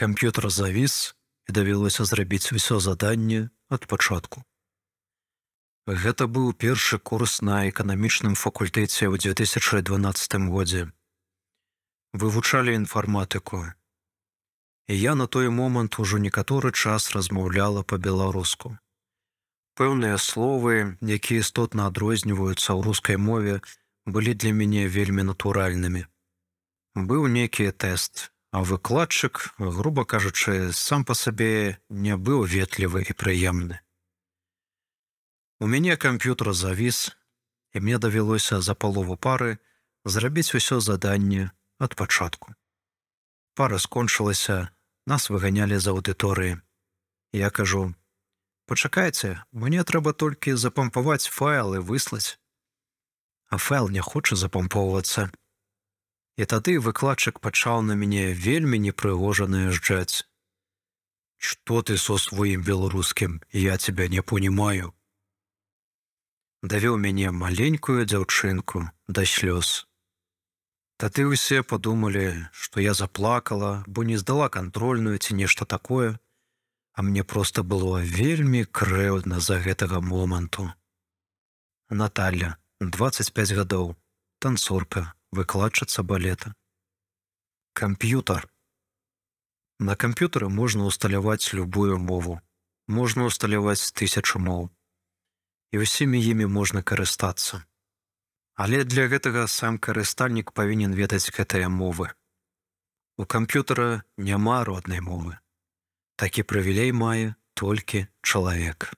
Камп'ютар завіс і давялося зрабіць усё заданне ад пачатку. Гэта быў першы курс на эканамічным факультэце ў 2012 годзе. Вывучалі інфарматыку. І я на той момант ужо некаторы час размаўляла па-беларуску. Пэўныя словы, якія істотна адрозніваюцца ў рускай мове, былі для мяне вельмі натуральнымі. Быў нейкі тэст, а выкладчык, груба кажучы, сам па сабе не быў ветлівы і прыемны. У мяне камп'ютар завіс, і мне давялося за палову пары зрабіць усё заданне ад пачатку. Пара скончылася, нас выганялі з аўдыторыі. Я кажу: « Пачакайце, мне трэба толькі запампаваць файл і выслаць. А файл не хоча запампоўвацца. І тады выкладчык пачаў на мяне вельмі непрыгожа наязджаць. Што ты со сваім беларускім, я тебя не понимаю. Давёў мяне маленькую дзяўчынку да слёз. Тады ўсе падумалі, што я заплакала, бо не здала кантрольную ці нешта такое, а мне проста было вельмі крэўдна за гэтага моманту. Наталля, 25 гадоў, танцорка, выкладчыца балета. Камп'ютар. На камп'ютары можна ўсталяваць любую мову. Можна ўсталяваць тысячу моў. І ўсімі імі можна карыстацца. Але для гэтага сам карыстальнік павінен ведаць гэтыя мовы. У камп'ютара няма роднай мовы. Такі прывілей мае толькі чалавек.